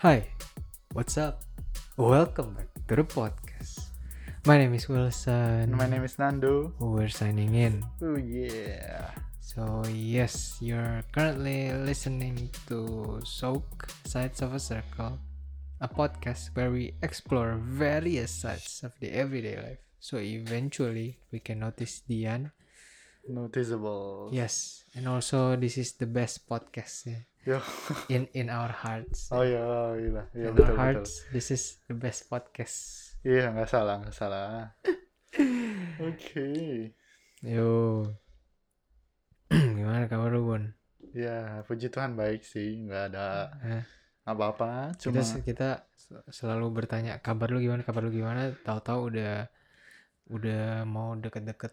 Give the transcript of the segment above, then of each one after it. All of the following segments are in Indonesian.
Hi, what's up? Welcome back to the podcast. My name is Wilson. My name is Nando. We're signing in. Oh yeah. So, yes, you're currently listening to Soak Sides of a Circle, a podcast where we explore various sides of the everyday life. So, eventually, we can notice Dian. Noticeable. Yes, and also, this is the best podcast yeah, Yo. in in our hearts. Oh iya, oh, iya, iya in betul our betul. hearts, this is the best podcast. Iya nggak salah nggak salah. Oke. Yo. Gimana kabar lu, Bun? Ya puji Tuhan baik sih nggak ada Eh, apa-apa. kita Cuma kita sel- selalu bertanya kabar lu gimana, kabar lu gimana, tahu-tahu udah udah mau deket-deket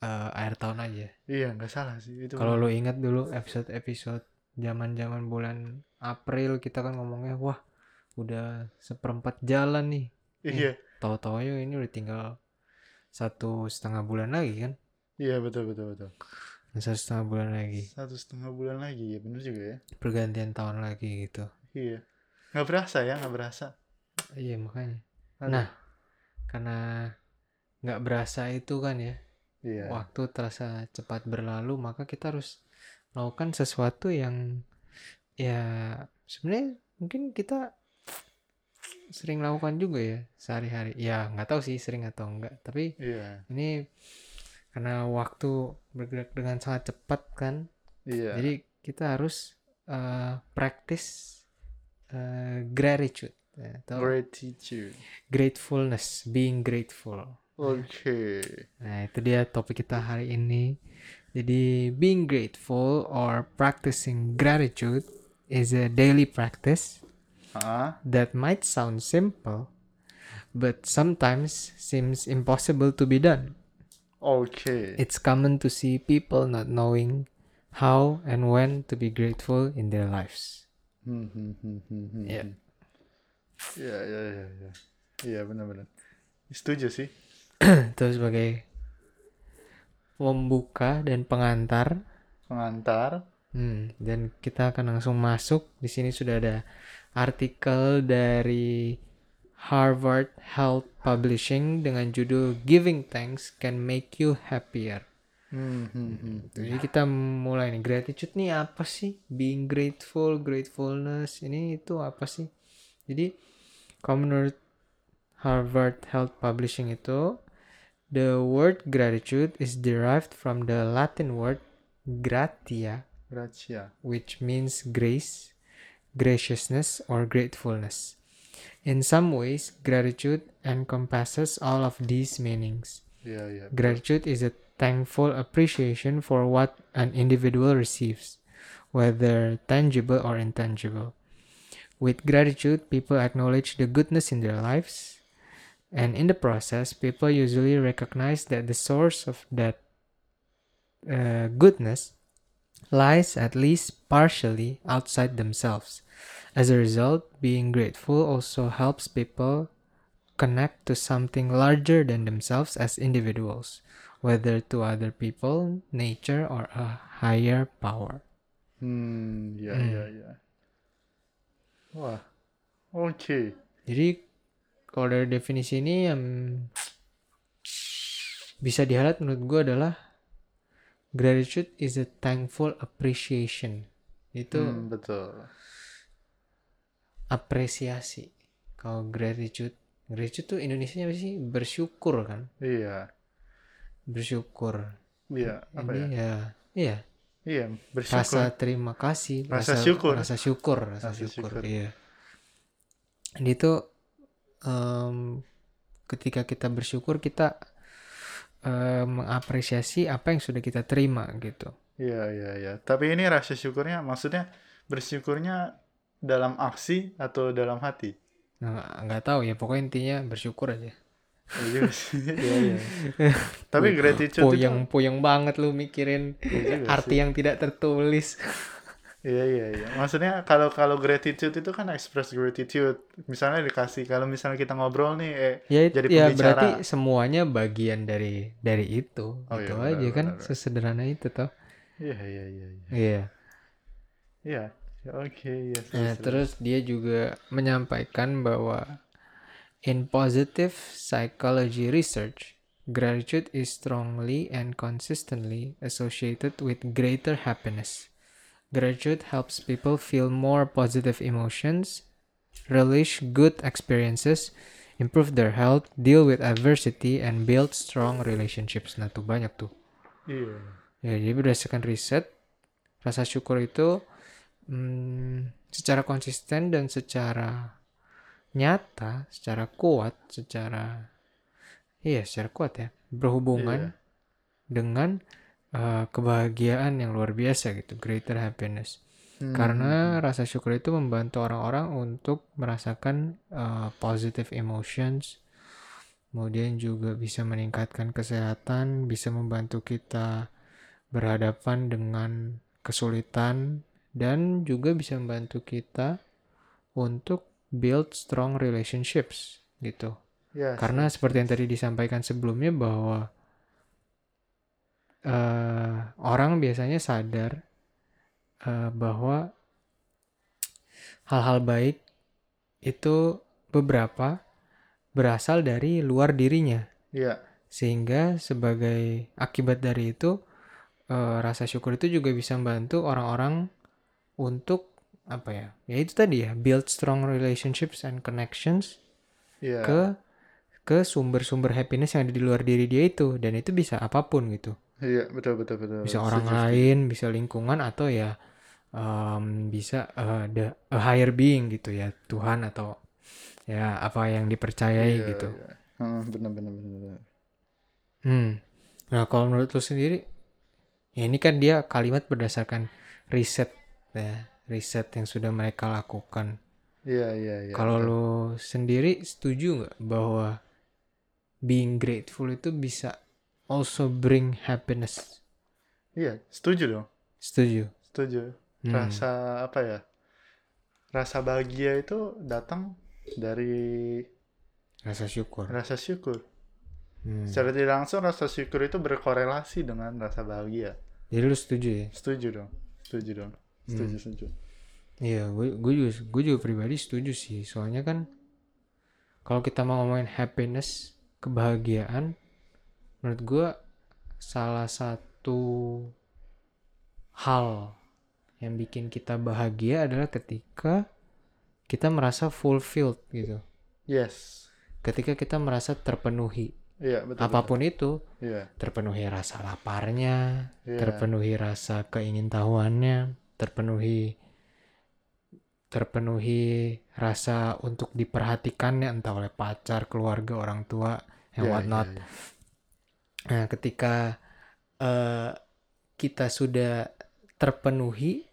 eh, akhir tahun aja. iya nggak salah sih itu. Kalau lu ingat dulu episode-episode zaman-zaman bulan April kita kan ngomongnya wah udah seperempat jalan nih. Iya Tahu-tahu aja ini udah tinggal satu setengah bulan lagi kan? iya betul betul betul. Satu setengah bulan lagi. Satu setengah bulan lagi ya bener juga ya. Pergantian tahun lagi gitu. Iya. Nggak berasa ya nggak berasa. Iya makanya. Aduh. Nah, karena nggak berasa itu kan ya, Iya. waktu terasa cepat berlalu, maka kita harus melakukan sesuatu yang ya sebenarnya mungkin kita sering lakukan juga ya sehari-hari. Ya nggak tahu sih sering atau enggak, tapi Iya. ini karena waktu bergerak dengan sangat cepat kan, Iya. jadi kita harus eh, practice eh, gratitude ya, atau Gratitude. gratefulness, being grateful. Oke. Nah, itu dia topik kita hari ini. Jadi, being grateful or practicing gratitude is a daily practice Ah. that might sound simple, but sometimes seems impossible to be done. Oke. It's common to see people not knowing how and when to be grateful in their lives. Hmm, hmm, hmm, hmm, hmm, hmm. Iya, iya, iya, iya. Iya, benar-benar. Setuju sih. itu sebagai pembuka dan pengantar Pengantar. Hmm, dan kita akan langsung masuk. Di sini sudah ada artikel dari Harvard Health Publishing dengan judul Giving Thanks Can Make You Happier. Hmm, hmm, hmm. Jadi kita mulai nih. Gratitude nih apa sih? Being grateful, gratefulness, ini itu apa sih? Jadi kalau menurut Harvard Health Publishing itu the word gratitude is derived from the Latin word gratia Gracia. which means grace, graciousness, or gratefulness. In some ways, gratitude encompasses all of these meanings. Iya, iya. Gratitude is a thankful appreciation for what an individual receives, whether tangible or intangible. With gratitude, people acknowledge the goodness in their lives, and in the process, people usually recognize that the source of that uh, goodness lies at least partially outside themselves. As a result, being grateful also helps people connect to something larger than themselves as individuals, whether to other people, nature, or a higher power. Hmm, iya, Hmm. iya, iya. Wah. Oke. Jadi, kalau dari definisi ini yang bisa dihighlight menurut gue adalah gratitude is a thankful appreciation. Itu Hmm, betul. apresiasi. Kalau gratitude, gratitude tuh Indonesia apa sih? Bersyukur kan? Iya. Bersyukur. Iya, apa ya? ya, iya. Iya, bersyukur. rasa terima kasih Rasa syukur. rasa syukur rasa, Rasa syukur, syukur. iya Dan itu em, ketika kita bersyukur kita em, mengapresiasi apa yang sudah kita terima gitu Iya, iya, iya. Tapi ini rasa syukurnya maksudnya bersyukurnya dalam aksi atau dalam hati? nah, nggak tahu ya pokoknya intinya bersyukur aja Iya juga sih. Iya, iya. Tapi gratitude itu puyeng puyeng banget lu mikirin Iya arti yang tidak tertulis Iya iya iya. Maksudnya kalau kalau gratitude itu kan express gratitude. Misalnya dikasih kalau misalnya kita ngobrol nih eh ya Jadi ya pembicara. berarti semuanya bagian dari dari itu Oh, itu iya, benar, aja kan benar, benar. sesederhana itu toh iya iya iya iya. iya Iya. Oke, yes, Nah, terus dia juga menyampaikan bahwa in positive psychology research, gratitude is strongly and consistently associated with greater happiness. Gratitude helps people feel more positive emotions, relish good experiences, improve their health, deal with adversity, and build strong relationships. Nah, tuh banyak tuh. Iya. Ya, jadi berdasarkan riset, rasa syukur itu hmm, secara konsisten dan secara nyata, secara kuat, secara iya, secara kuat ya, berhubungan Iya. dengan uh, kebahagiaan yang luar biasa gitu, greater happiness. Hmm, Karena rasa syukur itu membantu orang-orang untuk merasakan uh, positive emotions, kemudian juga bisa meningkatkan kesehatan, bisa membantu kita berhadapan dengan kesulitan, dan juga bisa membantu kita untuk build strong relationships gitu. yes, Karena seperti yang tadi disampaikan sebelumnya bahwa eh, orang biasanya sadar eh, bahwa hal-hal baik itu beberapa berasal dari luar dirinya. Iya. Sehingga sebagai akibat dari itu eh, rasa syukur itu juga bisa membantu orang-orang untuk apa ya? Ya itu tadi ya, build strong relationships and connections Iya. ke ke sumber-sumber happiness yang ada di luar diri dia itu dan itu bisa apa pun gitu. Iya, betul betul betul. Bisa orang setuju. lain, bisa lingkungan atau ya em, bisa eh, the a higher being gitu ya, Tuhan atau ya apa yang dipercayai Iya, gitu. iya. Heeh, benar benar benar. benar. Hmm. Nah, kalau menurut lu sendiri, ya ini kan dia kalimat berdasarkan riset ya, riset yang sudah mereka lakukan. Iya iya iya. Kalau betul. lu sendiri setuju nggak bahwa being grateful itu bisa also bring happiness? Iya, setuju dong. Setuju. Setuju. Hmm. Rasa apa ya? Rasa bahagia itu datang dari Rasa syukur. rasa syukur. Hmm. Secara tidak langsung rasa syukur itu berkorelasi dengan rasa bahagia. Jadi lu setuju ya? Setuju dong. Setuju dong. Setuju setuju. Iya, gue gue juga gue juga pribadi setuju sih. Soalnya kan kalau kita mau ngomongin happiness, kebahagiaan, menurut gue salah satu hal yang bikin kita bahagia adalah ketika kita merasa fulfilled gitu. Yes. Ketika kita merasa terpenuhi. Iya, betul. Apa pun itu. Iya. terpenuhi rasa laparnya, Iya. terpenuhi rasa keingintahuannya, terpenuhi terpenuhi rasa untuk diperhatikannya entah oleh pacar, keluarga, orang tua, and Iya, whatnot. iya, iya. Nah, ketika eh, kita sudah terpenuhi,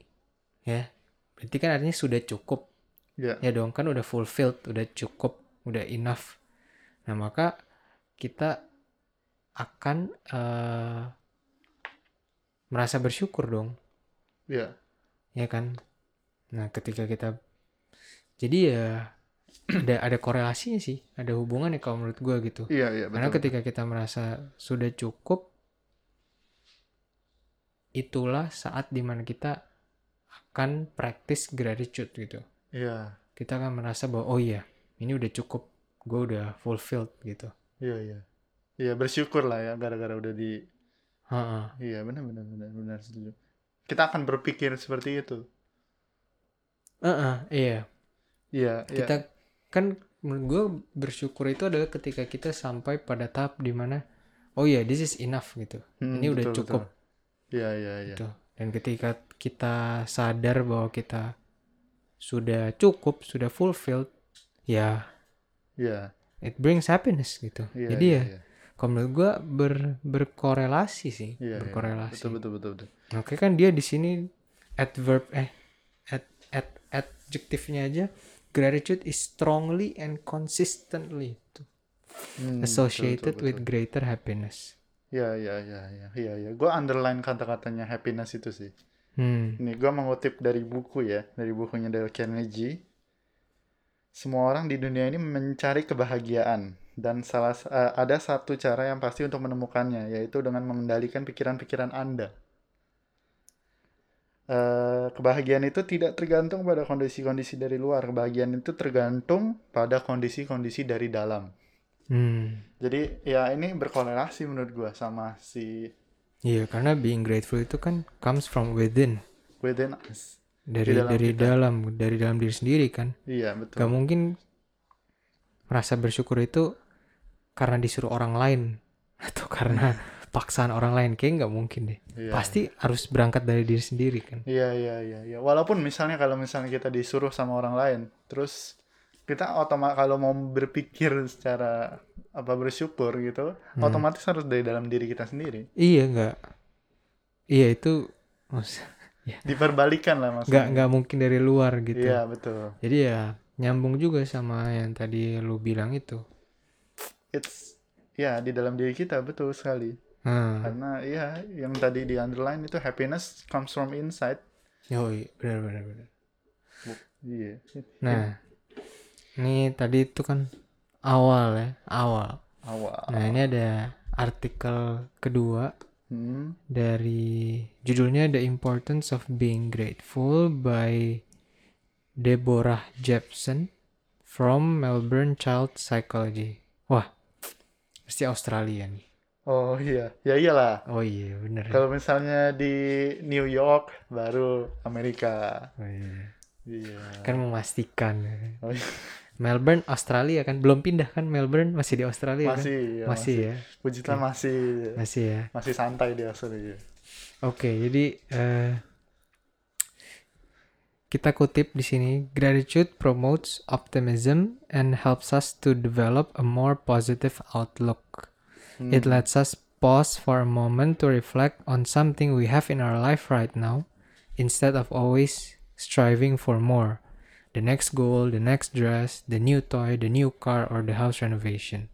ya, berarti kan artinya sudah cukup, Iya. ya dong, kan udah fulfilled, udah cukup, udah enough. Nah, maka kita akan eh, merasa bersyukur dong, Iya. ya kan? Nah, ketika kita jadi ya ada ada korelasinya sih, ada hubungannya kalau menurut gua gitu. Iya, iya, Karena betul. ketika kita merasa sudah cukup, itulah saat di mana kita akan practice gratitude gitu. Iya. Kita akan merasa bahwa oh iya, ini udah cukup, gue udah fulfilled gitu. Iya, iya. Iya, bersyukur lah ya gara-gara udah di Ha-ha. Iya, benar benar benar benar setuju. Kita akan berpikir seperti itu. Heeh, iya. Iya, iya. Kan menurut gue bersyukur itu adalah ketika kita sampai pada tahap di mana oh iya, this is enough gitu. Hmm, ini udah betul, cukup. betul. Iya, iya, iya. gitu. Dan ketika kita sadar bahwa kita sudah cukup, sudah fulfilled, ya Iya. it brings happiness gitu. Iya, Jadi iya, ya, iya. kalau menurut gua ber, berkorelasi sih, Iya, iya. berkorelasi. Betul, betul, betul, betul. Oke kan dia di sini adverb eh ad, ad, adjektifnya aja gratitude is strongly and consistently Hmm, associated betul, betul, with betul. greater happiness. Iya, iya, iya, iya, iya, iya. Gue underline kata-katanya happiness itu sih. Hmm. Ini gue mengutip dari buku ya, dari bukunya Dale Carnegie. Semua orang di dunia ini mencari kebahagiaan dan salah eh, ada satu cara yang pasti untuk menemukannya yaitu dengan mengendalikan pikiran-pikiran Anda. Eh, kebahagiaan itu tidak tergantung pada kondisi-kondisi dari luar. Kebahagiaan itu tergantung pada kondisi-kondisi dari dalam. Hmm. Jadi ya ini berkorelasi menurut gua sama si Iya, karena being grateful itu kan comes from within, within us. dari dalam dari kita. dalam, dari dalam diri sendiri kan. Iya betul. Gak mungkin merasa bersyukur itu karena disuruh orang lain atau karena paksaan orang lain kayak nggak mungkin deh. Iya. Pasti harus berangkat dari diri sendiri kan. Iya iya iya iya. Walaupun misalnya kalau misalnya kita disuruh sama orang lain, terus kita otomatis kalau mau berpikir secara apa bersyukur gitu, Hmm. otomatis harus dari dalam diri kita sendiri. Iya nggak. Iya itu maksud- Diperbalikan lah nggak maksudnya. nggak mungkin dari luar gitu. Iya betul. Jadi ya nyambung juga sama yang tadi lu bilang itu. It's ya di dalam diri kita betul sekali. Nah, Karena ya yang tadi di underline itu happiness comes from inside. yoi, benar benar benar. Iya. Nah, ini tadi itu kan awal ya, awal. Awal. Nah, ini ada artikel kedua Hmm. dari judulnya The Importance of Being Grateful by Deborah Jepson from Melbourne Child Psychology. Wah, pasti Australia nih. Oh iya, ya iyalah. Oh iya, bener. Kalau misalnya di New York baru Amerika. Oh, iya. Iya. Kan memastikan. Oh, iya. Melbourne, Australia kan belum pindah kan Melbourne masih di Australia kan? masih, ya, Masih ya, Puji Tuhan masih masih ya. masih santai di Australia. Oke, jadi eh, kita kutip di sini, gratitude promotes optimism and helps us to develop a more positive outlook. Hmm. It lets us pause for a moment to reflect on something we have in our life right now instead of always striving for more. The next goal, the next dress, the new toy, the new car, or the house renovation.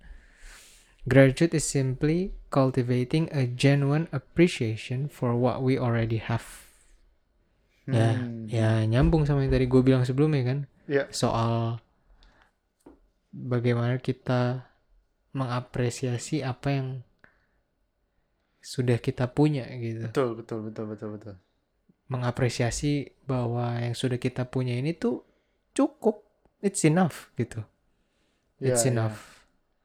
Gratitude is simply cultivating a genuine appreciation for what we already have. Ya, Hmm. ya nyambung sama yang tadi gue bilang sebelumnya kan Ya, soal bagaimana kita mengapresiasi apa yang sudah kita punya gitu. betul betul betul betul betul. Mengapresiasi bahwa yang sudah kita punya ini tuh cukup, it's enough gitu. Ya, It's ya. enough.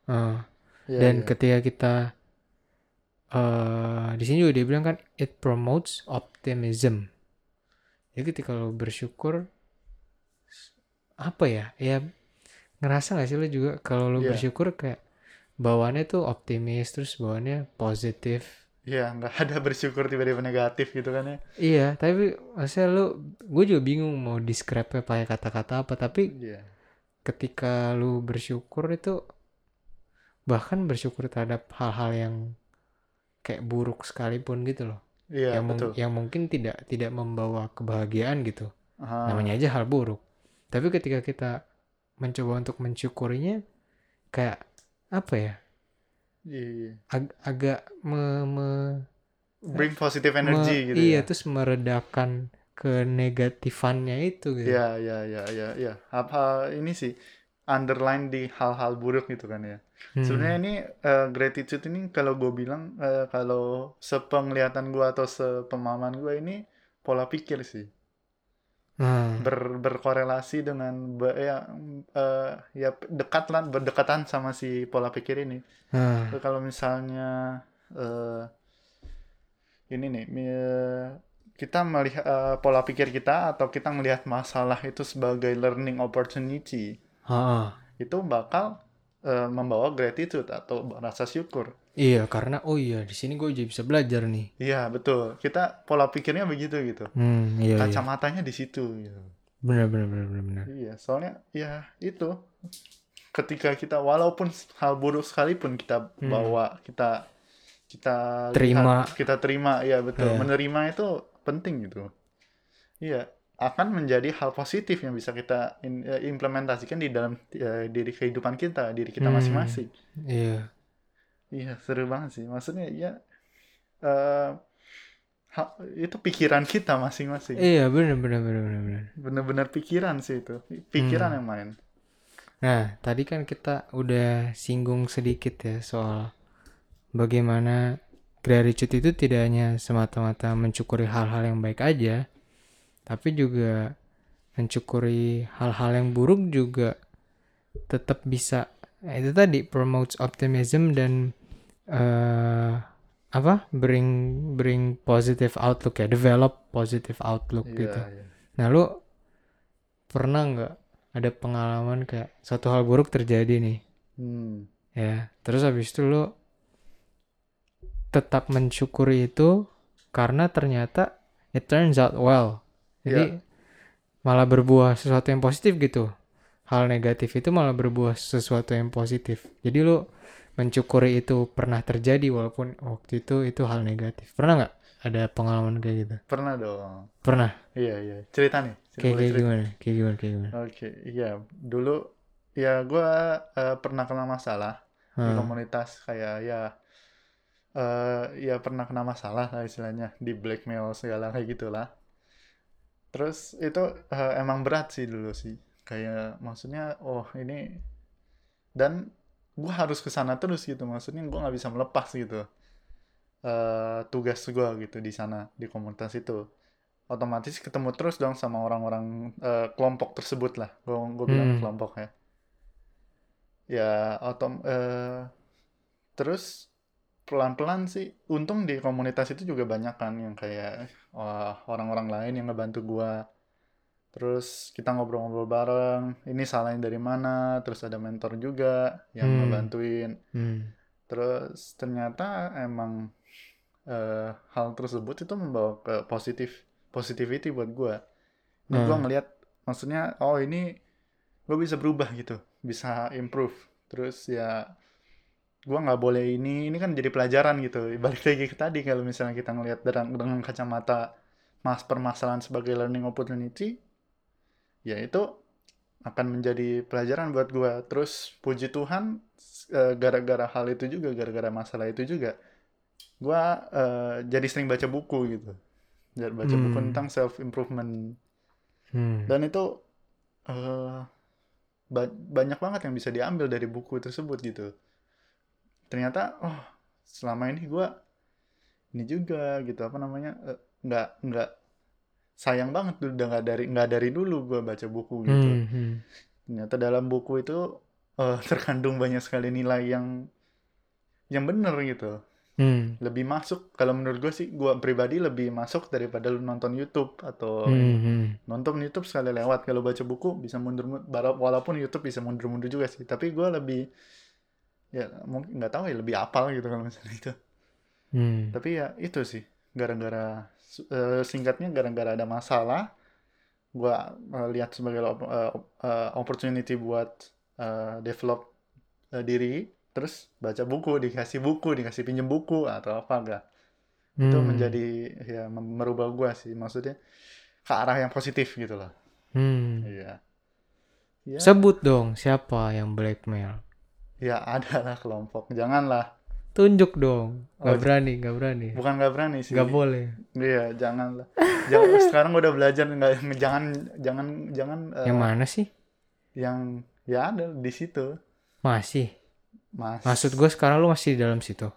Uh, Ya, dan ya. ketika kita eh di sini juga dia bilang kan it promotes optimism. Jadi ketika lo bersyukur apa ya? Ya ngerasa gak sih lo juga kalau lo Iya. bersyukur kayak bawaannya tuh optimis terus bawaannya positif. Iya, nggak ada bersyukur tiba-tiba negatif gitu kan ya. Iya, tapi maksudnya lo gue juga bingung mau describe pakai kata-kata apa tapi Iya. ketika lu bersyukur itu bahkan bersyukur terhadap hal-hal yang kayak buruk sekalipun gitu loh Iya, yang, mung- betul. yang mungkin tidak tidak membawa kebahagiaan gitu Aha. namanya aja hal buruk tapi ketika kita mencoba untuk mensyukurinya kayak apa ya Iya, iya. ag- agak me- me- Bring positive me- energy gitu iya ya. terus meredakan kenegatifannya itu gitu Iya, iya, iya, iya, iya. Apa ini sih underline di hal-hal buruk gitu kan ya. Hmm. Sebenarnya ini eh, gratitude ini kalau gue bilang eh, kalau sepenglihatan gue atau sepemahaman gue ini pola pikir sih Nah, ber berkorelasi dengan be- ya eh, ya dekat lah berdekatan sama si pola pikir ini. nah, Kalau misalnya eh, ini nih kita melihat eh, pola pikir kita atau kita melihat masalah itu sebagai learning opportunity ha-ha. itu bakal eh, membawa gratitude atau rasa syukur. Iya karena oh iya di sini gue jadi bisa belajar nih Iya betul. Kita pola pikirnya begitu gitu. Hmm, iya, iya. Kacamatanya di situ. Gitu. Benar, benar, benar, benar, benar. Iya. Soalnya ya itu. Ketika kita walaupun hal buruk sekalipun kita Hmm. bawa kita kita Terima. lihat, kita terima ya betul. Iya. Menerima itu penting gitu. Iya. Akan menjadi hal positif yang bisa kita in- eh, implementasikan di dalam eh, diri kehidupan kita, diri kita Hmm. masing-masing. Iya. Iya, seru banget sih. Maksudnya ya eh ha- itu pikiran kita masing-masing. Iya, benar, benar, benar, benar, benar. Bener-bener pikiran sih itu. Pikiran Hmm. yang main. Nah, tadi kan kita udah singgung sedikit ya soal bagaimana gratitude itu tidak hanya semata-mata mencukuri hal-hal yang baik aja, tapi juga mencukuri hal-hal yang buruk juga tetap bisa eh, itu tadi promotes optimism dan eh apa? Bring bring positive outlook ya develop positive outlook Iya, gitu. iya. nah lu pernah nggak ada pengalaman kayak satu hal buruk terjadi nih? Hmm. ya terus habis itu lu tetap mensyukuri itu karena ternyata it turns out well. Jadi malah berbuah sesuatu yang positif gitu. Hal negatif itu malah berbuah sesuatu yang positif. Jadi lu mencukuri itu pernah terjadi walaupun waktu itu itu hal negatif pernah nggak ada pengalaman kayak gitu Pernah dong. pernah Iya, iya. Cerita nih. Cerita, kayak kayak gimana kayak gimana kayak gimana Oke, iya. Dulu ya gue pernah kena masalah di Hmm. komunitas kayak ya eh ya pernah kena masalah lah istilahnya di blackmail segala kayak gitulah. Terus itu eh, emang berat sih dulu sih. Kayak maksudnya oh ini dan gue harus ke sana terus gitu. Maksudnya gue nggak bisa melepas gitu. eh tugas gue gitu di sana di komunitas itu. Otomatis ketemu terus dong sama orang-orang eh, kelompok tersebut lah. Gue gue bilang Hmm. kelompok ya. Ya otom eh, terus pelan-pelan sih untung di komunitas itu juga banyak kan yang kayak orang-orang lain yang ngebantu gua terus kita ngobrol-ngobrol bareng ini salahnya dari mana terus ada mentor juga yang Hmm. ngebantuin Hmm. terus ternyata emang eh, hal tersebut itu membawa ke positif positivity buat gua Hmm. ngelihat maksudnya oh ini gue bisa berubah gitu bisa improve terus ya gua nggak boleh ini ini kan jadi pelajaran gitu balik lagi ke tadi kalau misalnya kita ngelihat dengan, dengan kacamata mas permasalahan sebagai learning opportunity ya itu akan menjadi pelajaran buat gua terus puji Tuhan eh, gara-gara hal itu juga gara-gara masalah itu juga gua eh, jadi sering baca buku gitu jadi baca buku Hmm. tentang self improvement Hmm. dan itu eh, ba- banyak banget yang bisa diambil dari buku tersebut gitu ternyata oh selama ini gua ini juga gitu apa namanya eh, nggak nggak sayang banget dulu udah nggak dari nggak dari dulu gua baca buku gitu Hmm. Hmm. ternyata dalam buku itu eh, terkandung banyak sekali nilai yang yang bener gitu Hmm. lebih masuk kalau menurut gue sih gue pribadi lebih masuk daripada lu nonton YouTube atau Hmm. Hmm. nonton YouTube sekali lewat kalau baca buku bisa mundur mundur walaupun YouTube bisa mundur mundur juga sih tapi gue lebih ya mungkin nggak tahu ya lebih apal gitu kalau misalnya itu Hmm. tapi ya itu sih gara-gara eh, singkatnya gara-gara ada masalah gue lihat sebagai op- eh, op- opportunity buat develop diri terus baca buku dikasih buku dikasih pinjem buku atau apa enggak itu Hmm. menjadi ya merubah gue sih maksudnya ke arah yang positif gitu loh Hmm. iya ya Sebut dong siapa yang blackmail. ya ada lah kelompok janganlah Tunjuk dong. Gak Oh, berani, gak berani. bukan nggak berani sih Gak boleh. iya janganlah jangan sekarang udah belajar nggak jangan jangan jangan eh, Yang mana sih? yang ya ada di situ Masih. mas Maksud gue sekarang lu masih di dalam situ.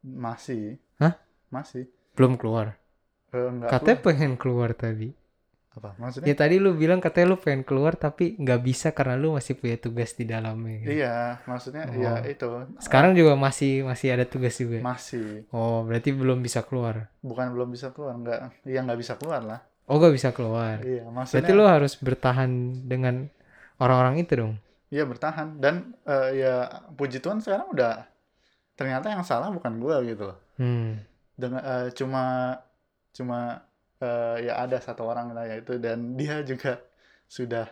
masih Hah? masih Belum keluar. Enggak Katanya pengen keluar tadi. Apa Ya maksudnya tadi lu bilang katanya lu pengen keluar tapi nggak bisa karena lu masih punya tugas di dalamnya. gitu. iya maksudnya ya Oh. itu Sekarang juga masih masih ada tugas juga. masih Oh, berarti belum bisa keluar. bukan belum bisa keluar nggak iya nggak bisa keluar lah Oh, gak bisa keluar. iya Berarti maksudnya lu harus bertahan dengan orang-orang itu dong. iya bertahan dan eh, ya puji Tuhan sekarang udah ternyata yang salah bukan gua gitu loh Hmm. dengan eh, cuma cuma eh, ya ada satu orang lah ya itu dan dia juga sudah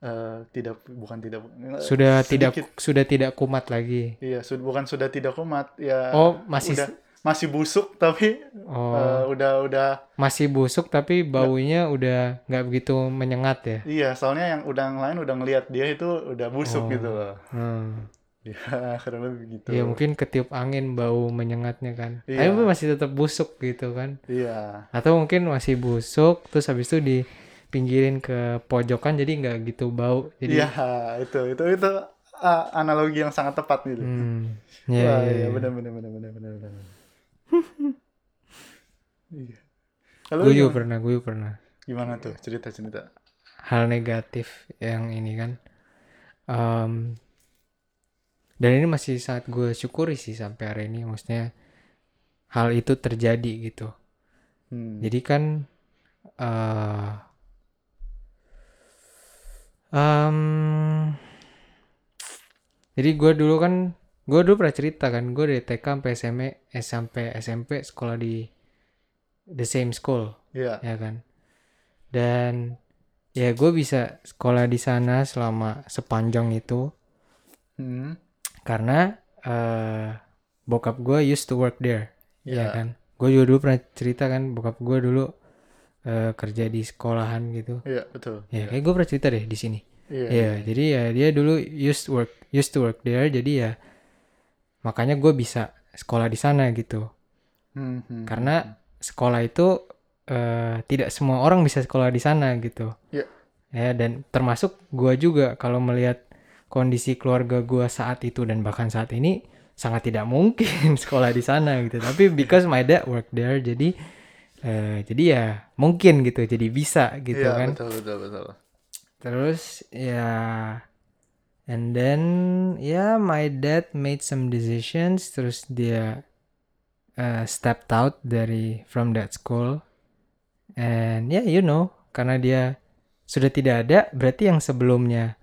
eh, tidak bukan tidak Sudah tidak sedikit. sudah tidak kumat lagi. iya sudah bukan sudah tidak kumat ya Oh, masih udah masih busuk tapi oh, eh, udah udah masih busuk tapi baunya udah nggak begitu menyengat ya. iya soalnya yang udah yang lain udah ngelihat dia itu udah busuk Oh. gitu loh Hmm. Ya kurang lebih gitu Ya mungkin ketiup angin bau menyengatnya kan. Iya. Tapi masih tetap busuk gitu kan. iya Atau mungkin masih busuk terus habis itu dipinggirin ke pojokan jadi nggak gitu bau. Jadi iya itu itu itu ah, analogi yang sangat tepat gitu Hmm. Ya, Wah, ya, iya ya. benar benar benar benar benar benar. Iya. Kalau Gue lu juga gimana? pernah, gue juga pernah. Gimana tuh cerita-cerita? hal negatif yang ini kan Em, dan ini masih sangat gue syukuri sih sampai hari ini maksudnya hal itu terjadi gitu Hmm. jadi kan eh em, jadi gue dulu kan gue dulu pernah cerita kan gue dari TK sampai SMA eh, sampai SMP sekolah di the same school Iya. ya kan dan ya gue bisa sekolah di sana selama sepanjang itu Hmm. Karena eh bokap gue used to work there ya Iya. kan gue juga dulu pernah cerita kan bokap gue dulu eh, kerja di sekolahan gitu Iya, betul. ya kayak gue pernah cerita deh di sini Iya. ya jadi ya dia dulu used to work used to work there jadi ya makanya gue bisa sekolah di sana gitu Hmm, hmm, karena sekolah itu eh, tidak semua orang bisa sekolah di sana gitu. Iya. Ya dan termasuk gua juga kalau melihat kondisi keluarga gua saat itu dan bahkan saat ini sangat tidak mungkin sekolah di sana gitu. Tapi because my dad work there jadi eh, jadi ya mungkin gitu jadi bisa gitu Iya, kan. betul, betul, betul. Terus ya and then ya my dad made some decisions terus dia uh, stepped out dari from that school and yeah you know karena dia sudah tidak ada berarti yang sebelumnya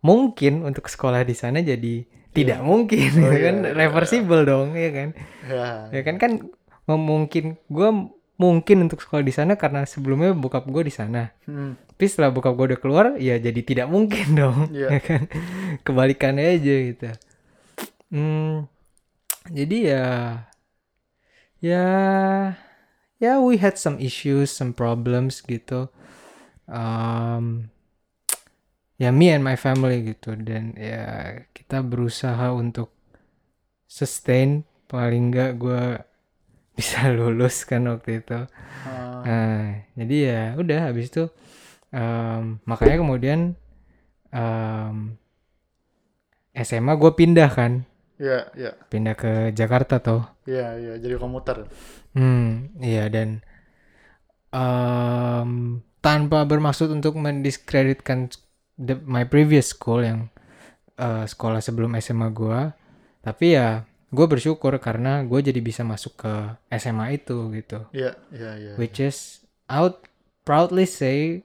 mungkin untuk sekolah di sana jadi tidak mungkin Oh, gitu iya, kan? iya, reversible dong ya kan? Ya. ya kan? Kan mungkin gue mungkin untuk sekolah di sana karena sebelumnya bokap gue di sana. Hmm. tapi setelah bokap gue udah keluar ya jadi tidak mungkin dong Iya. ya kan? Kebalikannya aja gitu. Hmm, jadi ya ya ya we had some issues some problems gitu. Um, ya me and my family gitu dan ya kita berusaha untuk sustain paling enggak gue bisa lulus kan waktu itu Ah, Nah, jadi ya udah habis itu em, makanya kemudian em, SMA gue pindah kan, Iya, iya. pindah ke Jakarta tuh. Iya, iya, jadi komuter. Hmm, iya dan em, tanpa bermaksud untuk mendiskreditkan the- my previous school yang eh, sekolah sebelum SMA gue, tapi ya gue bersyukur karena gue jadi bisa masuk ke SMA itu gitu. Iya, iya, iya. which is I would proudly say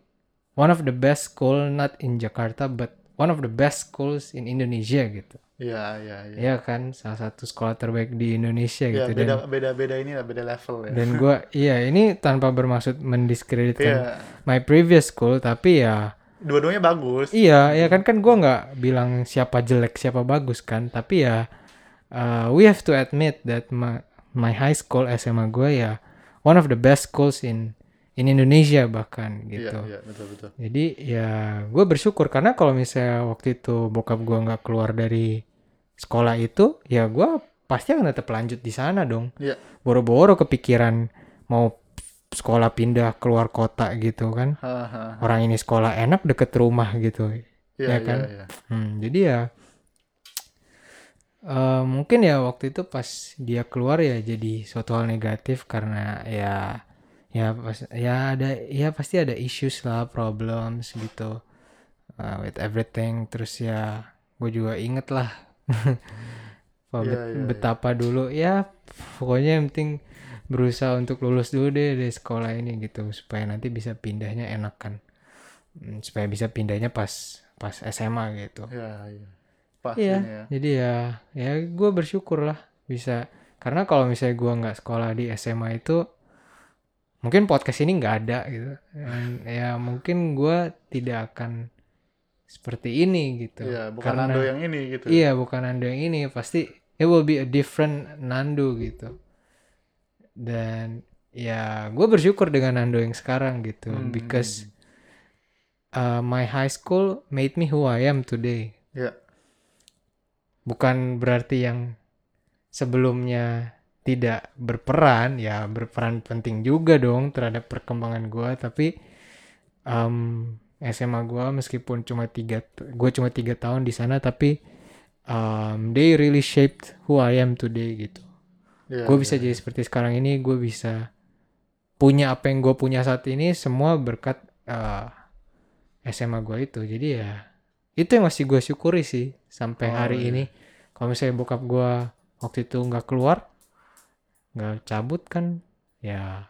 one of the best school not in Jakarta but one of the best schools in Indonesia gitu. Iya, iya, iya. Ya kan salah satu sekolah terbaik di Indonesia Iya, gitu beda dan beda beda ini lah, beda level ya. dan gua iya ini tanpa bermaksud mendiskreditkan Iya. my previous school tapi ya Dua-duanya bagus. iya ya kan kan gua nggak bilang siapa jelek siapa bagus kan tapi ya uh, we have to admit that my, my high school SMA gua ya one of the best schools in in Indonesia bahkan Iya, gitu. iya, betul, betul. Jadi ya gue bersyukur karena kalau misalnya waktu itu bokap gue nggak keluar dari sekolah itu, ya gue pasti akan tetap lanjut di sana dong. Iya. Boro-boro kepikiran mau sekolah pindah keluar kota gitu kan. Hahaha. Orang ini sekolah enak deket rumah gitu. Iya, Ya kan? iya, iya. Hmm, jadi ya eh, mungkin ya waktu itu pas dia keluar ya jadi suatu hal negatif karena ya ya pas ya ada ya pasti ada issues lah problems gitu uh, with everything terus ya gue juga inget lah Apa Iya, bet- iya, iya. betapa dulu ya pokoknya yang penting berusaha untuk lulus dulu deh dari sekolah ini gitu supaya nanti bisa pindahnya enak kan Hmm, supaya bisa pindahnya pas pas SMA gitu Iya, iya. Pas ini ya. jadi ya, ya gue bersyukur lah bisa. Karena kalau misalnya gue nggak sekolah di SMA itu, mungkin podcast ini nggak ada gitu. Dan ya mungkin gue tidak akan seperti ini gitu. Iya, bukan Karena- Nando yang ini gitu. Iya, bukan Nando yang ini. Pasti it will be a different Nando gitu. Dan ya gue bersyukur dengan Nando yang sekarang gitu. Hmm. Because uh, my high school made me who I am today Iya. bukan berarti yang sebelumnya tidak berperan ya berperan penting juga dong terhadap perkembangan gua tapi um, SMA gua meskipun cuma tiga gue cuma tiga tahun di sana tapi um, they really shaped who I am today gitu Iya, gue iya, bisa iya. jadi seperti sekarang ini gue bisa punya apa yang gue punya saat ini semua berkat eh, SMA gue itu jadi ya itu yang masih gue syukuri sih sampai Oh, hari iya. ini kalau misalnya bokap gue waktu itu nggak keluar nggak cabut kan ya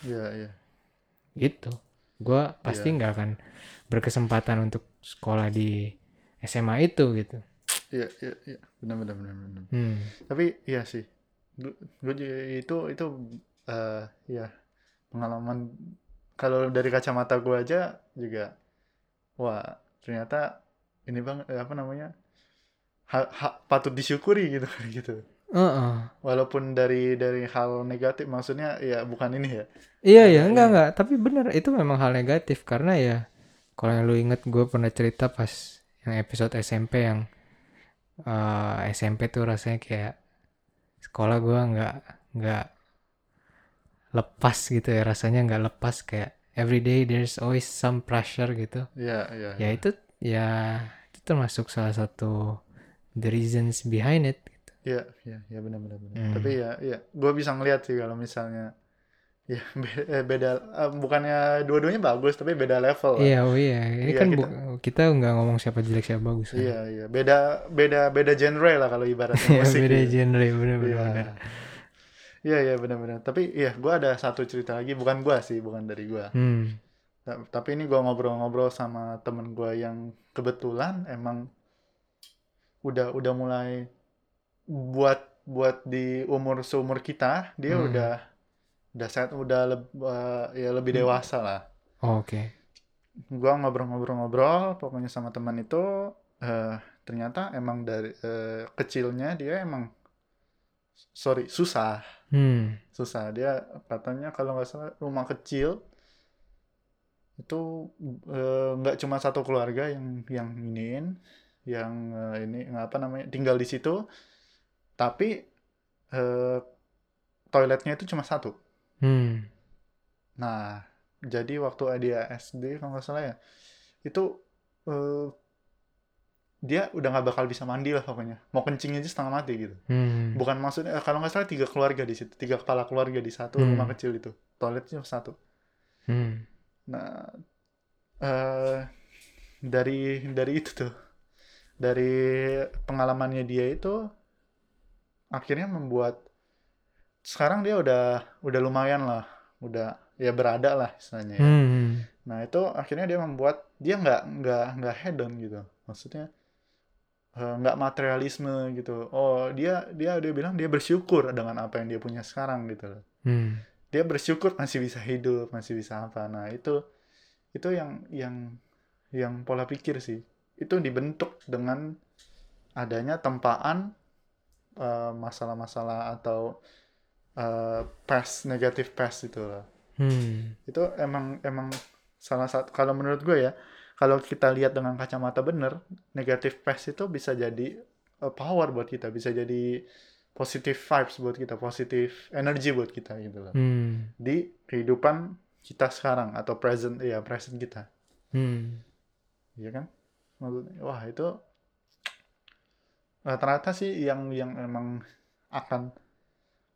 Iya, iya. gitu gue pasti Iya. nggak akan berkesempatan untuk sekolah di SMA itu gitu Iya, iya, iya. Benar, benar, benar, benar. hmm. Tapi iya sih. Gue itu itu eh ya pengalaman kalau dari kacamata gue aja juga wah ternyata ini bang eh, apa namanya ha, ha- patut disyukuri gitu gitu. Heeh. walaupun dari dari hal negatif maksudnya ya bukan ini ya. Iya Ada ya, enggak enggak, tapi bener itu memang hal negatif. Karena ya kalau yang lu inget gue pernah cerita pas yang episode SMP yang eh, SMP tuh rasanya kayak sekolah gue nggak nggak lepas gitu ya rasanya nggak lepas kayak everyday there's always some pressure gitu. ya ya Ya itu ya itu termasuk salah satu the reasons behind it. ya ya ya benar benar benar Hmm. tapi ya ya gue bisa ngeliat sih kalau misalnya ya be- beda eh, bukannya dua-duanya bagus tapi beda level lah. Iya, oh iya. Ini Iya, kan kita- nggak ngomong siapa jelek siapa bagus. kan. Iya iya beda beda beda genre lah kalau ibaratnya Iya, musik. beda gitu. genre bener-bener. Iya. Iya iya benar-benar. Tapi iya gue ada satu cerita lagi bukan gua sih bukan dari gua. Hmm. Ta- Tapi ini gua ngobrol-ngobrol sama temen gua yang kebetulan emang udah udah mulai buat buat di umur seumur kita dia Hmm. udah udah set udah leb- eh, ya lebih Hmm. dewasa lah. Oh, Oke. gua ngobrol-ngobrol-ngobrol pokoknya sama teman itu eh, ternyata emang dari eh, kecilnya dia emang sorry susah Hmm. susah dia katanya kalau nggak salah rumah kecil itu nggak cuma satu keluarga yang yang iniin yang eh, ini nggak apa namanya tinggal di situ tapi eh, toiletnya itu cuma satu Hmm. Nah, jadi waktu dia SD kalau nggak salah ya, itu eh, dia udah nggak bakal bisa mandi lah pokoknya. Mau kencing aja setengah mati gitu. Hmm. Bukan maksudnya eh, kalau nggak salah tiga keluarga di situ, tiga kepala keluarga di satu Hmm. rumah kecil itu. Toiletnya satu. Hmm. Nah, eh dari dari itu tuh, dari pengalamannya dia itu akhirnya membuat sekarang dia udah udah lumayan lah, udah ya berada lah istilahnya ya. Hmm. Nah itu akhirnya dia membuat dia nggak nggak nggak hedon gitu, maksudnya eh, nggak materialisme gitu. Oh dia dia dia bilang dia bersyukur dengan apa yang dia punya sekarang gitu loh. Hmm. Dia bersyukur masih bisa hidup, masih bisa apa. Nah itu itu yang yang yang pola pikir sih. Itu dibentuk dengan adanya tempaan eh, masalah-masalah atau eh, past negatif past itu lah Hmm. itu emang emang salah satu kalau menurut gue ya kalau kita lihat dengan kacamata bener negatif past itu bisa jadi uh, power buat kita bisa jadi positive vibes buat kita positif energy buat kita gitu loh Hmm. di kehidupan kita sekarang atau present ya present kita Hmm. Iya kan maksudnya wah itu rata-rata sih yang yang emang akan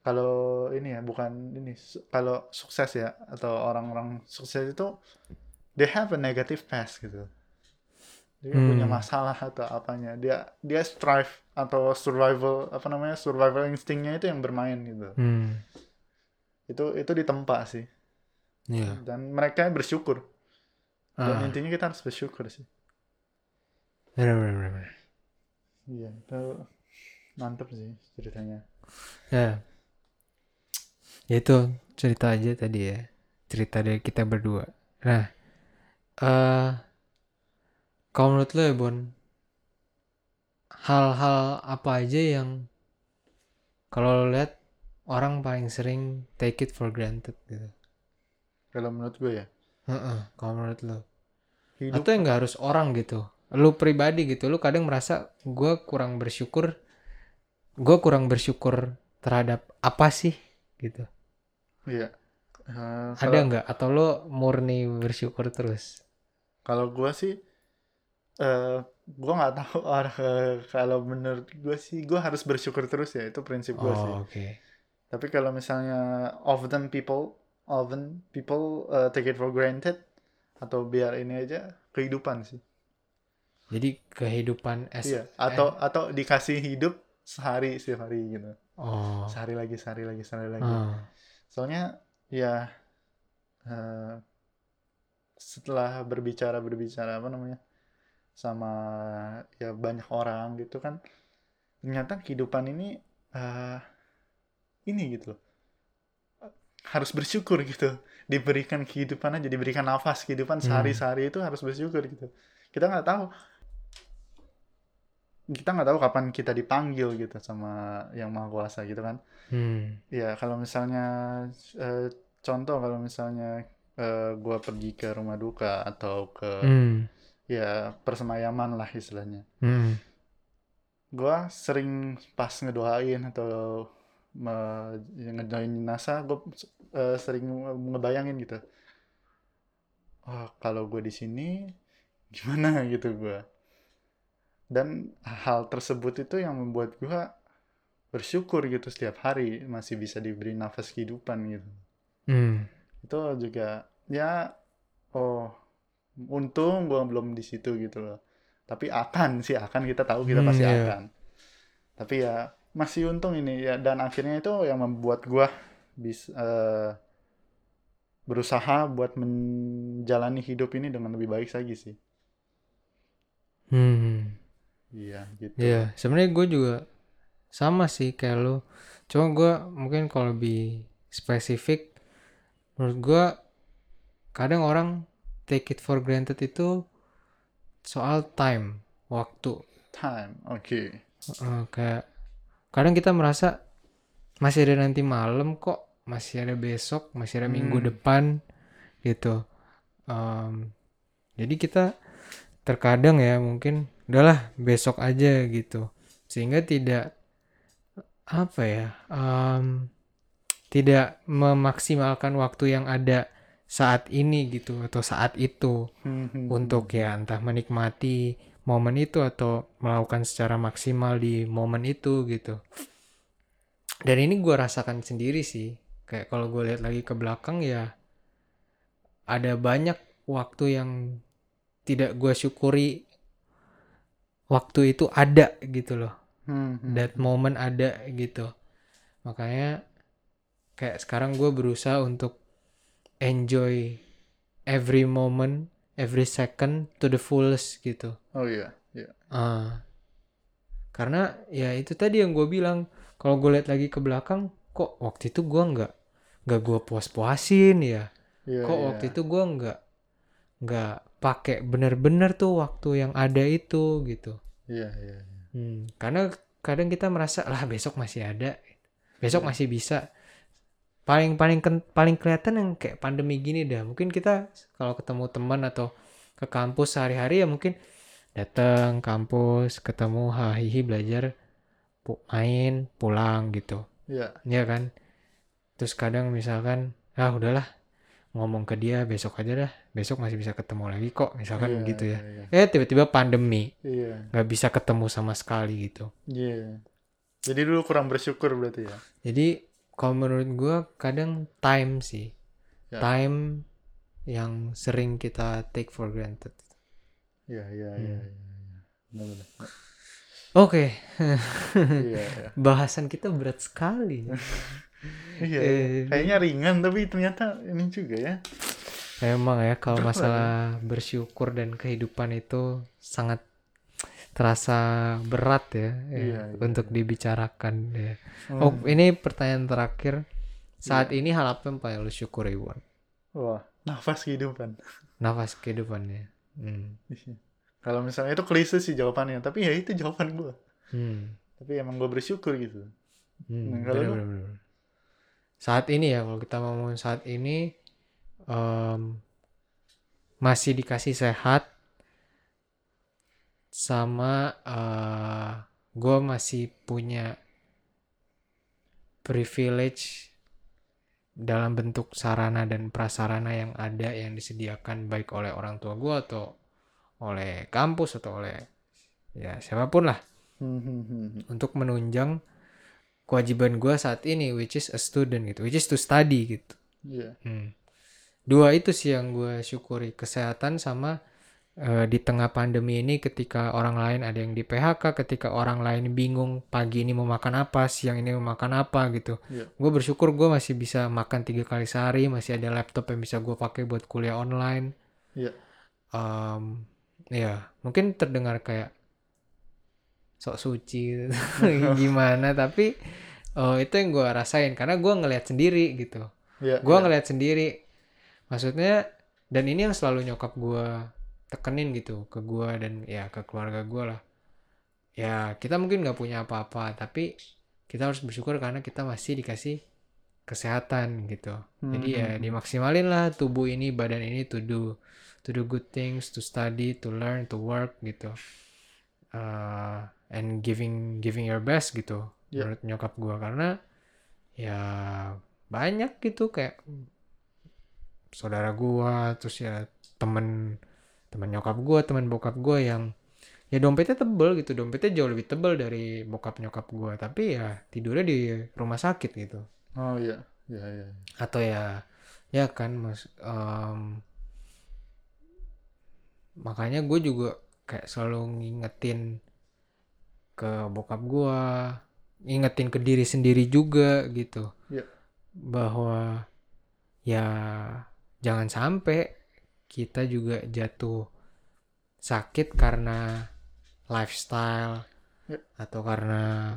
kalau ini ya bukan ini kalau sukses ya atau orang-orang sukses itu they have a negative past gitu dia punya Hmm. masalah atau apanya dia dia strive atau survival apa namanya survival instingnya itu yang bermain gitu Hmm. itu itu ditempa sih Iya. dan mereka bersyukur dan Ah. intinya kita harus bersyukur sih bener, bener. iya itu mantep sih ceritanya Ya. Ya itu cerita aja tadi ya. Cerita dari kita berdua. Nah, eh kalau menurut lo ya Bon, hal-hal apa aja yang kalau lo lihat orang paling sering take it for granted gitu. kalau menurut gue ya Heeh, kalau menurut lo. hidup Atau yang nggak harus orang gitu. Lu pribadi gitu, lu kadang merasa gue kurang bersyukur, gue kurang bersyukur terhadap apa sih gitu. Iya Eh, Ada nggak? Atau lo murni bersyukur terus? kalau gue sih eh gue nggak tahu eh, kalau menurut gue sih gue harus bersyukur terus ya itu prinsip gue sih Oh, oke. tapi kalau misalnya of them people often people uh, take it for granted atau biar ini aja kehidupan sih. Jadi kehidupan as Iya, atau atau dikasih hidup sehari setiap hari gitu. oh. Sehari lagi, sehari lagi, sehari lagi. Ah. Soalnya ya eh, setelah berbicara berbicara apa namanya sama ya banyak orang gitu kan ternyata kehidupan ini eh, ini gitu loh. Harus bersyukur gitu. Diberikan kehidupan aja diberikan nafas kehidupan Hmm. sehari-sehari itu harus bersyukur gitu. Kita nggak tahu kita nggak tahu kapan kita dipanggil gitu sama yang maha kuasa gitu kan Hmm. Ya, kalau misalnya eh, contoh kalau misalnya eh, gua pergi ke rumah duka atau ke Hmm. ya persemayaman lah istilahnya. Hmm. Gua sering pas ngedoain atau me- ngedoain jenazah, gue sering ngebayangin gitu. Oh, kalau gue di sini gimana gitu gua. Dan hal tersebut itu yang membuat gua bersyukur gitu setiap hari masih bisa diberi nafas kehidupan gitu. Hmm. itu juga ya oh untung gua belum di situ gitu loh tapi akan sih akan kita tahu kita Hmm, pasti iya. akan tapi ya masih untung ini ya dan akhirnya itu yang membuat gua bisa eh, berusaha buat menjalani hidup ini dengan lebih baik lagi sih Hmm. Iya gitu Iya, sebenarnya gue juga sama sih kayak lo. Cuma gue mungkin kalau lebih spesifik, menurut gue kadang orang take it for granted itu soal time, waktu. time oke Eh, kayak kadang kita merasa masih ada nanti malam kok, masih ada besok, masih ada minggu Hmm. depan gitu. Em, jadi kita terkadang ya mungkin udahlah besok aja gitu, sehingga tidak apa ya, em, tidak memaksimalkan waktu yang ada saat ini gitu atau saat itu Hmm, untuk ya entah menikmati momen itu atau melakukan secara maksimal di momen itu gitu. Dan ini gue rasakan sendiri sih. Kayak kalau gue lihat lagi ke belakang ya ada banyak waktu yang tidak gue syukuri waktu itu ada gitu loh. Hmm, hmm. That moment ada gitu. Makanya kayak sekarang gue berusaha untuk enjoy every moment, every second to the fullest gitu. oh iya iya Ah. karena ya itu tadi yang gue bilang kalau gue lihat lagi ke belakang kok waktu itu gue nggak nggak gue puas-puasin ya Iya, kok iya. waktu itu gue nggak nggak pakai bener-bener tuh waktu yang ada itu gitu. Iya iya iya. Hmm, karena kadang kita merasa lah besok masih ada. Besok Iya. masih bisa. Paling paling paling kelihatan yang kayak pandemi gini dah. Mungkin kita kalau ketemu teman atau ke kampus sehari-hari ya mungkin datang kampus ketemu hahihi belajar pu- main pulang gitu. Iya. Ya kan? Terus kadang misalkan ah udahlah ngomong ke dia besok aja dah besok masih bisa ketemu lagi kok misalkan Iya, gitu ya iya, iya. eh tiba-tiba pandemi nggak bisa ketemu sama sekali gitu Iya. Jadi dulu kurang bersyukur berarti ya. Jadi kalau menurut gua kadang time sih. Ya. Time yang sering kita take for granted. Iya. iya. Benar-benar. Oke, Iya, iya. bahasan kita berat sekali. Iya, Eh, iya. Kayaknya ringan tapi ternyata ini juga ya. Emang ya kalau Berat masalah bersyukur dan kehidupan itu sangat terasa berat ya, ya, Iya, iya, untuk dibicarakan ya. Hmm. Oh, ini pertanyaan terakhir. Saat ini hal apa yang paling lu syukuri, Wan? Wah, nafas kehidupan. Nafas kehidupannya. Hmm. Iya. Kalau misalnya itu klise sih jawabannya, tapi ya itu jawaban gue. Hmm. Tapi emang gue bersyukur gitu. Hmm, Nah, kalau bener, lu? bener, bener. Saat ini ya, kalau kita ngomongin saat ini, em, masih dikasih sehat, sama gue masih punya privilege dalam bentuk sarana dan prasarana yang ada yang disediakan baik oleh orang tua gue atau oleh kampus atau oleh ya siapa pun lah hmm, hmm, hmm. untuk menunjang kewajiban gue saat ini which is a student gitu which is to study gitu Iya. Hmm. Dua itu sih yang gue syukuri kesehatan sama eh, di tengah pandemi ini ketika orang lain ada yang di PHK, ketika orang lain bingung pagi ini mau makan apa, siang ini mau makan apa gitu. Iya. Gue bersyukur gue masih bisa makan tiga kali sehari, masih ada laptop yang bisa gue pakai buat kuliah online. Iya. Em, ya mungkin terdengar kayak sok suci gimana, tapi eh, itu yang gue rasain karena gue ngelihat sendiri gitu Iya. gue iya. ngeliat sendiri maksudnya dan ini yang selalu nyokap gue tekenin gitu ke gue dan ya ke keluarga gue lah ya kita mungkin nggak punya apa-apa tapi kita harus bersyukur karena kita masih dikasih kesehatan gitu jadi ya Hmm. dimaksimalin lah tubuh ini badan ini to do to do good things to study to learn to work gitu Uh, and giving giving your best gitu Ya. menurut nyokap gue karena ya banyak gitu kayak saudara gua terus ya temen temen nyokap gua temen bokap gua yang ya dompetnya tebel gitu dompetnya jauh lebih tebel dari bokap nyokap gua tapi ya tidurnya di rumah sakit gitu Oh iya. Iya iya. atau ya ya kan mas em, makanya gue juga kayak selalu ngingetin ke bokap gua ngingetin ke diri sendiri juga gitu Iya. bahwa ya jangan sampai kita juga jatuh sakit karena lifestyle Ya. atau karena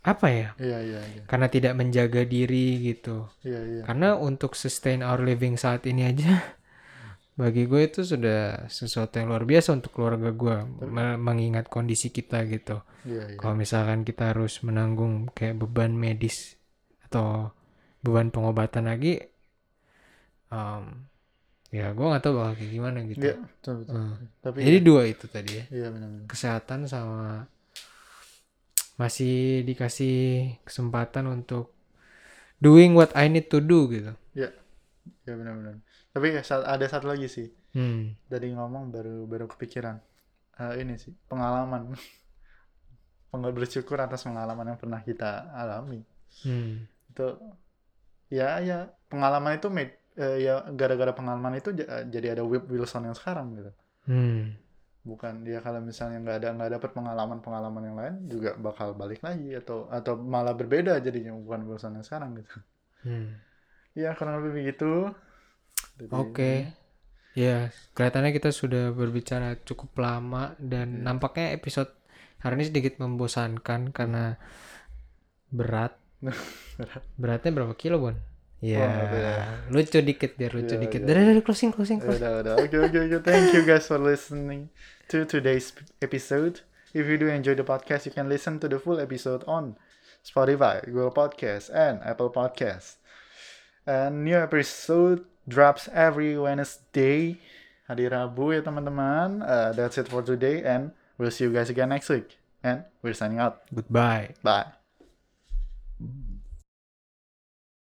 apa ya Iya iya iya. karena tidak menjaga diri gitu Iya iya. karena untuk sustain our living saat ini aja bagi gue itu sudah sesuatu yang luar biasa untuk keluarga gue me- mengingat kondisi kita gitu Iya iya. kalau misalkan kita harus menanggung kayak beban medis atau beban pengobatan lagi em, ya gue nggak tahu bakal kayak gimana gitu Iya, betul betul. Hmm. Tapi jadi dua itu tadi ya iya benar-benar. kesehatan sama masih dikasih kesempatan untuk doing what I need to do gitu Iya benar-benar. Tapi ya, ada satu lagi sih. hmm. Tadi ngomong baru baru kepikiran. Eh, ini sih pengalaman. Pengal bersyukur atas pengalaman yang pernah kita alami. Hmm. Itu ya ya pengalaman itu made, eh, ya gara-gara pengalaman itu ja- jadi ada Whip Wilson yang sekarang gitu. Hmm. Bukan dia kalau misalnya nggak ada nggak dapat pengalaman-pengalaman yang lain juga bakal balik lagi atau atau malah berbeda jadinya bukan Wilson yang sekarang gitu. Hmm. Ya kurang lebih begitu. Oke. Ya, kelihatannya kita sudah berbicara cukup lama dan nampaknya episode hari ini sedikit membosankan karena berat. Beratnya berapa kilo, Bon? Ya, Wah, beda. lucu dikit biar lucu Iya, dikit. iya. Dari dari closing closing closing. Udah, udah. Oke, oke, oke. Thank you guys for listening to today's episode. If you do enjoy the podcast, you can listen to the full episode on Spotify, Google Podcast, and Apple Podcast. And new episode drops every Wednesday. Hari Rabu ya teman-teman. Uh, that's it for today, and we'll see you guys again next week. And we're signing out. Goodbye. Bye.